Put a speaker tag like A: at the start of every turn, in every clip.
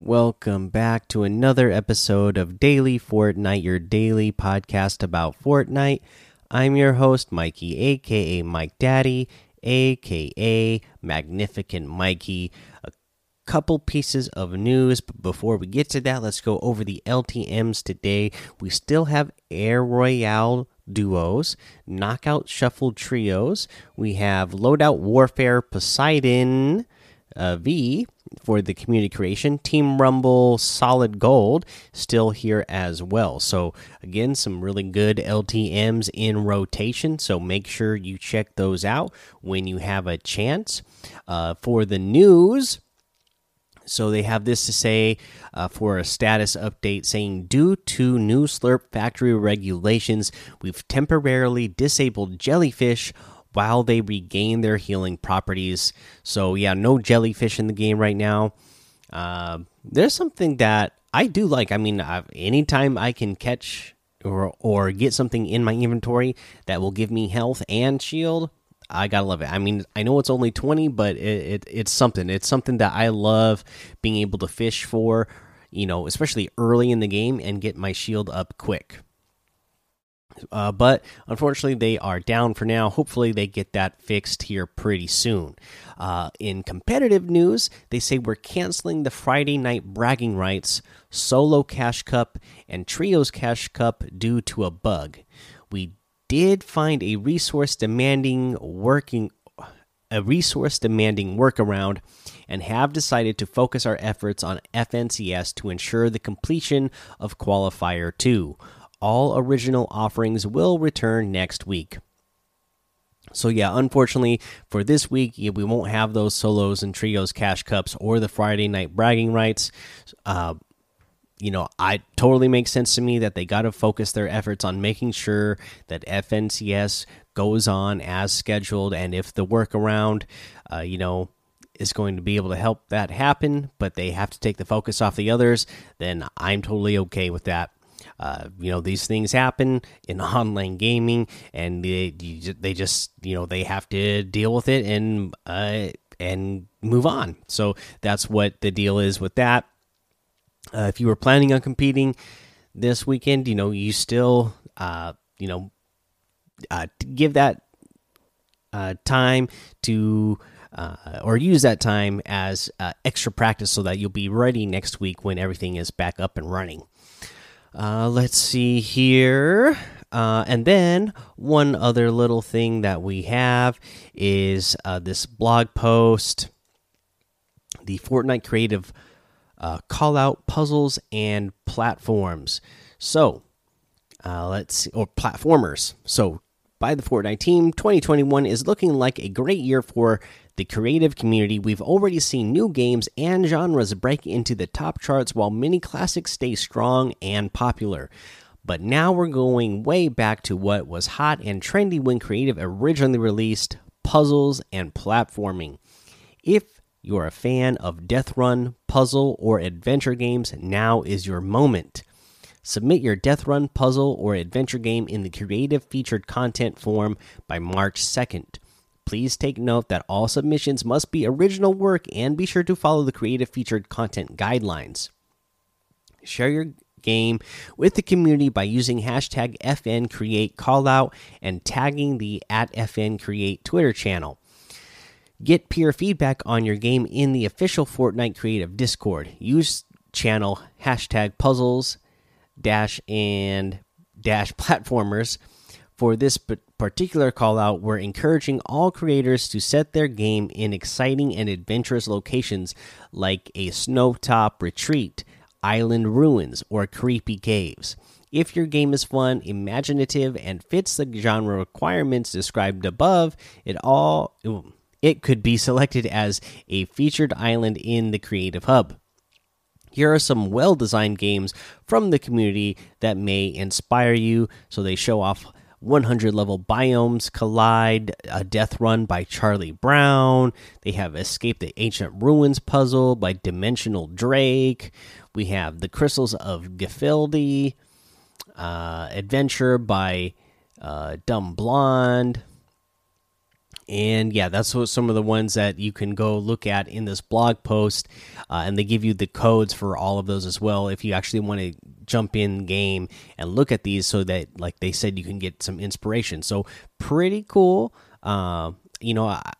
A: Welcome back to another episode of Daily Fortnite, your daily podcast about Fortnite. I'm your host, Mikey, aka Mike Daddy, aka Magnificent Mikey. A couple pieces of news, but before we get to that, let's go over the LTMs today. We still have Air Royale duos, Knockout Shuffle trios. We have Loadout Warfare Poseidon uh, V for the community creation. Team Rumble Solid Gold still here as well. So, again, some really good LTMs in rotation. So, make sure you check those out when you have a chance. Uh, for the news, so they have this to say uh, for a status update saying, due to new Slurp factory regulations, we've temporarily disabled jellyfish while they regain their healing properties. So yeah, no jellyfish in the game right now. Uh, there's something that I do like. I mean, I've, anytime I can catch or or get something in my inventory that will give me health and shield, I gotta love it. I mean, I know it's only 20, but it, it, it's something. It's something that I love being able to fish for, you know, especially early in the game and get my shield up quick. Uh, but unfortunately, they are down for now. Hopefully, they get that fixed here pretty soon. Uh, in competitive news, they say we're canceling the Friday night bragging rights, solo cash cup, and trios cash cup due to a bug. We did find a resource demanding working a resource demanding workaround and have decided to focus our efforts on FNCS to ensure the completion of qualifier 2 all original offerings will return next week. So yeah, unfortunately for this week, we won't have those solos and trios cash cups or the Friday night bragging rights. Uh, you know, I totally makes sense to me that they got to focus their efforts on making sure that FNCS goes on as scheduled, and if the workaround, uh, you know, is going to be able to help that happen, but they have to take the focus off the others, then I'm totally okay with that. Uh, you know these things happen in online gaming, and they they just you know they have to deal with it and uh, and move on. So that's what the deal is with that. Uh, if you were planning on competing this weekend, you know you still uh, you know uh, give that uh, time to. Uh, or use that time as uh, extra practice so that you'll be ready next week when everything is back up and running. Uh, let's see here. Uh, and then one other little thing that we have is uh, this blog post the Fortnite creative uh, call out puzzles and platforms. So, uh, let's see, or platformers. So, by the Fortnite team, 2021 is looking like a great year for the creative community. We've already seen new games and genres break into the top charts while many classics stay strong and popular. But now we're going way back to what was hot and trendy when creative originally released puzzles and platforming. If you're a fan of Death Run, puzzle, or adventure games, now is your moment. Submit your Death Run puzzle or adventure game in the creative featured content form by March 2nd. Please take note that all submissions must be original work and be sure to follow the creative featured content guidelines. Share your game with the community by using hashtag FNCreate callout and tagging the at FNCreate Twitter channel. Get peer feedback on your game in the official Fortnite Creative Discord. Use channel hashtag puzzles dash and dash platformers for this particular call out we're encouraging all creators to set their game in exciting and adventurous locations like a snowtop retreat island ruins or creepy caves. If your game is fun imaginative and fits the genre requirements described above it all it could be selected as a featured island in the creative hub here are some well designed games from the community that may inspire you. So they show off 100 level biomes collide a death run by charlie brown. They have escape the ancient ruins puzzle by dimensional drake. We have the crystals of gefilde uh, adventure by uh, dumb blonde and yeah, that's what some of the ones that you can go look at in this blog post, uh, and they give you the codes for all of those as well. If you actually want to jump in game and look at these, so that like they said, you can get some inspiration. So pretty cool. Uh, you know, I,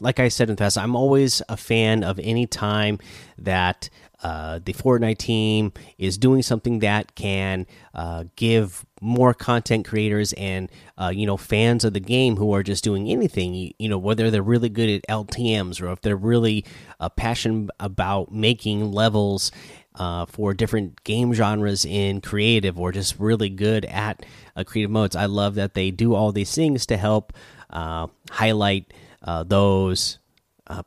A: like I said in the past, I'm always a fan of any time that uh, the Fortnite team is doing something that can uh, give more content creators and uh, you know fans of the game who are just doing anything you, you, know whether they're really good at LTM's or if they're really uh, passionate about making levels uh, for different game genres in creative or just really good at uh, creative modes. I love that they do all these things to help highlight those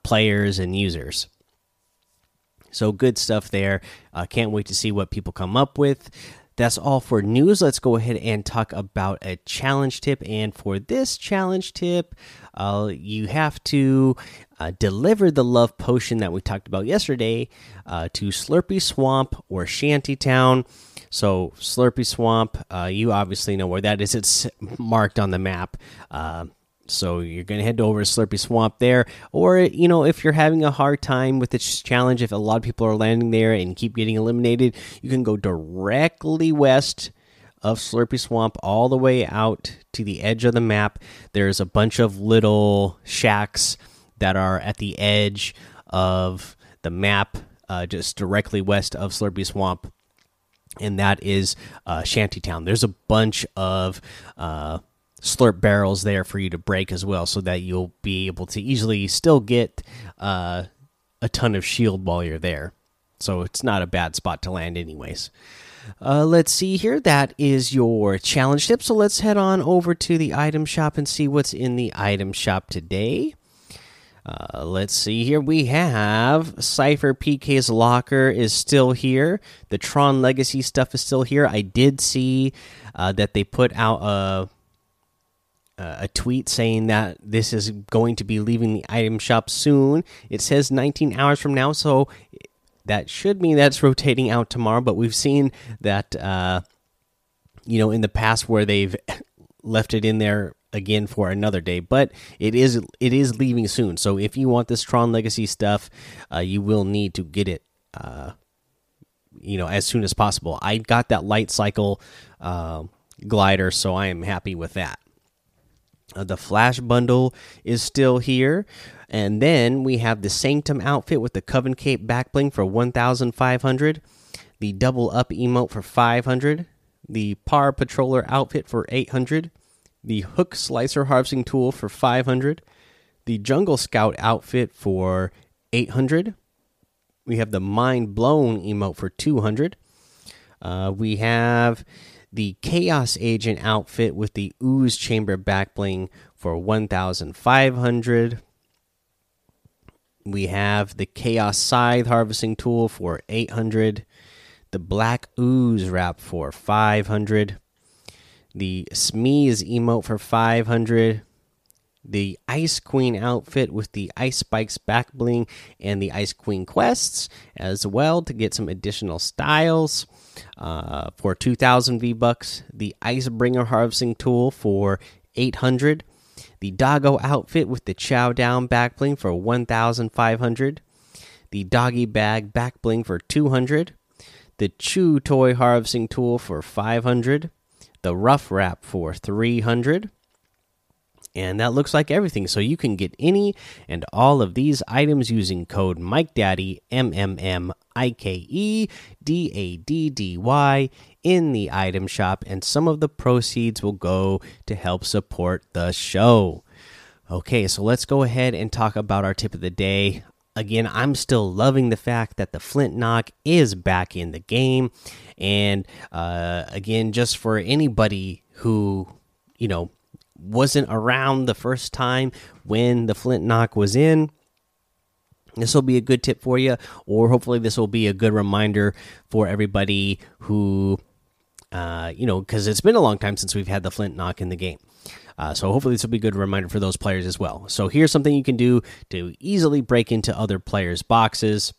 A: players and users. So good stuff there. Uh, can't wait to see what people come up with. That's all for news. Let's go ahead and talk about a challenge tip. And for this challenge tip, uh, you have to uh, deliver the love potion that we talked about yesterday uh, to Slurpy Swamp or Shantytown. So, Slurpy Swamp, uh, you obviously know where that is. It's marked on the map. So you're going to head over to Slurpy Swamp there. Or, you know, if you're having a hard time with this challenge, if a lot of people are landing there and keep getting eliminated, you can go directly west of Slurpy Swamp all the way out to the edge of the map. There's a bunch of little shacks that are at the edge of the map, uh, just directly west of Slurpy Swamp. And that is uh, Shantytown. There's a bunch of uh, slurp barrels there for you to break as well, so that you'll be able to easily still get uh, a ton of shield while you're there. So it's not a bad spot to land, anyways. Uh, let's see here. That is your challenge tip. So let's head on over to the item shop and see what's in the item shop today. Uh, let's see here. We have Cypher PK's locker is still here. The Tron Legacy stuff is still here. I did see uh, that they put out a uh, a tweet saying that this is going to be leaving the item shop soon. It says 19 hours from now, so that should mean that's rotating out tomorrow. But we've seen that, uh, you know, in the past where they've left it in there again for another day. But it is it is leaving soon. So if you want this Tron Legacy stuff, uh, you will need to get it. Uh, you know, as soon as possible. I got that light cycle uh, glider, so I am happy with that. Uh, the Flash bundle is still here. And then we have the Sanctum outfit with the Coven Cape back bling for 1,500. The Double Up emote for 500. The Par Patroller outfit for 800. The Hook Slicer harvesting tool for 500. The Jungle Scout outfit for 800. We have the Mind Blown emote for 200. Uh, we have the Chaos Agent outfit with the Ooze Chamber backbling for 1,500. We have the Chaos Scythe harvesting tool for 800. The Black Ooze wrap for 500. The Smeeze emote for 500 the Ice Queen outfit with the Ice Spikes back bling and the Ice Queen quests as well to get some additional styles. Uh, for 2000 V bucks, the Icebringer harvesting tool for 800, the Doggo outfit with the Chow Down back bling for 1500, the Doggy Bag back bling for 200, the Chew toy harvesting tool for 500, the Rough Wrap for 300 and that looks like everything. So you can get any and all of these items using code Mike Daddy M M M I K E D A D D Y in the item shop, and some of the proceeds will go to help support the show. Okay, so let's go ahead and talk about our tip of the day. Again, I'm still loving the fact that the Flint Knock is back in the game. And uh, again, just for anybody who, you know, wasn't around the first time when the flint knock was in. This will be a good tip for you or hopefully this will be a good reminder for everybody who uh, you know because it's been a long time since we've had the flint knock in the game. Uh, so hopefully this will be a good reminder for those players as well. So here's something you can do to easily break into other players boxes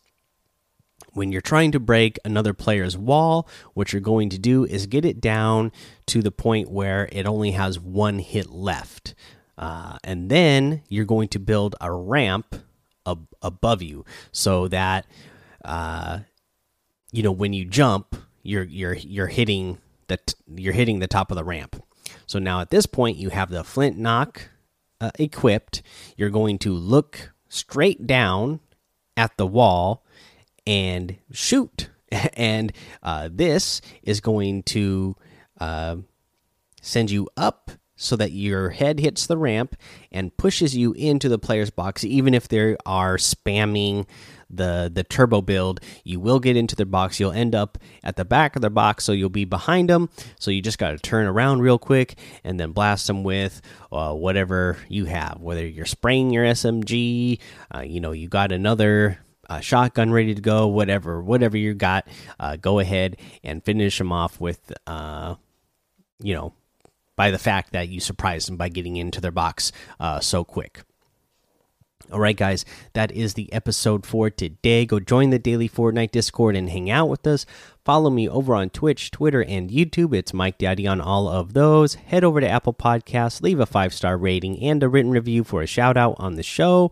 A: when you're trying to break another player's wall, what you're going to do is get it down to the point where it only has one hit left. uh, and then you're going to build a ramp ab above you so that uh, you know when you jump, you're you're you're hitting the you're hitting the top of the ramp. So now at this point, you have the flint knock uh, equipped. You're going to look straight down at the wall and shoot. and uh, this is going to uh, send you up so that your head hits the ramp and pushes you into the player's box. Even if they are spamming the the turbo build you will get into their box. You'll end up at the back of their box so you'll be behind them so you just got to turn around real quick and then blast them with uh, whatever you have whether you're spraying your smg uh, you know you got another uh, shotgun ready to go whatever whatever you got uh, go ahead and finish them off with uh, you know by the fact that you surprised them by getting into their box uh, so quick. All right, guys, that is the episode for today. Go join the daily Fortnite Discord and hang out with us. Follow me over on Twitch, Twitter, and YouTube. It's Mike Daddy on all of those. Head over to Apple Podcasts, leave a five star rating and a written review for a shout out on the show.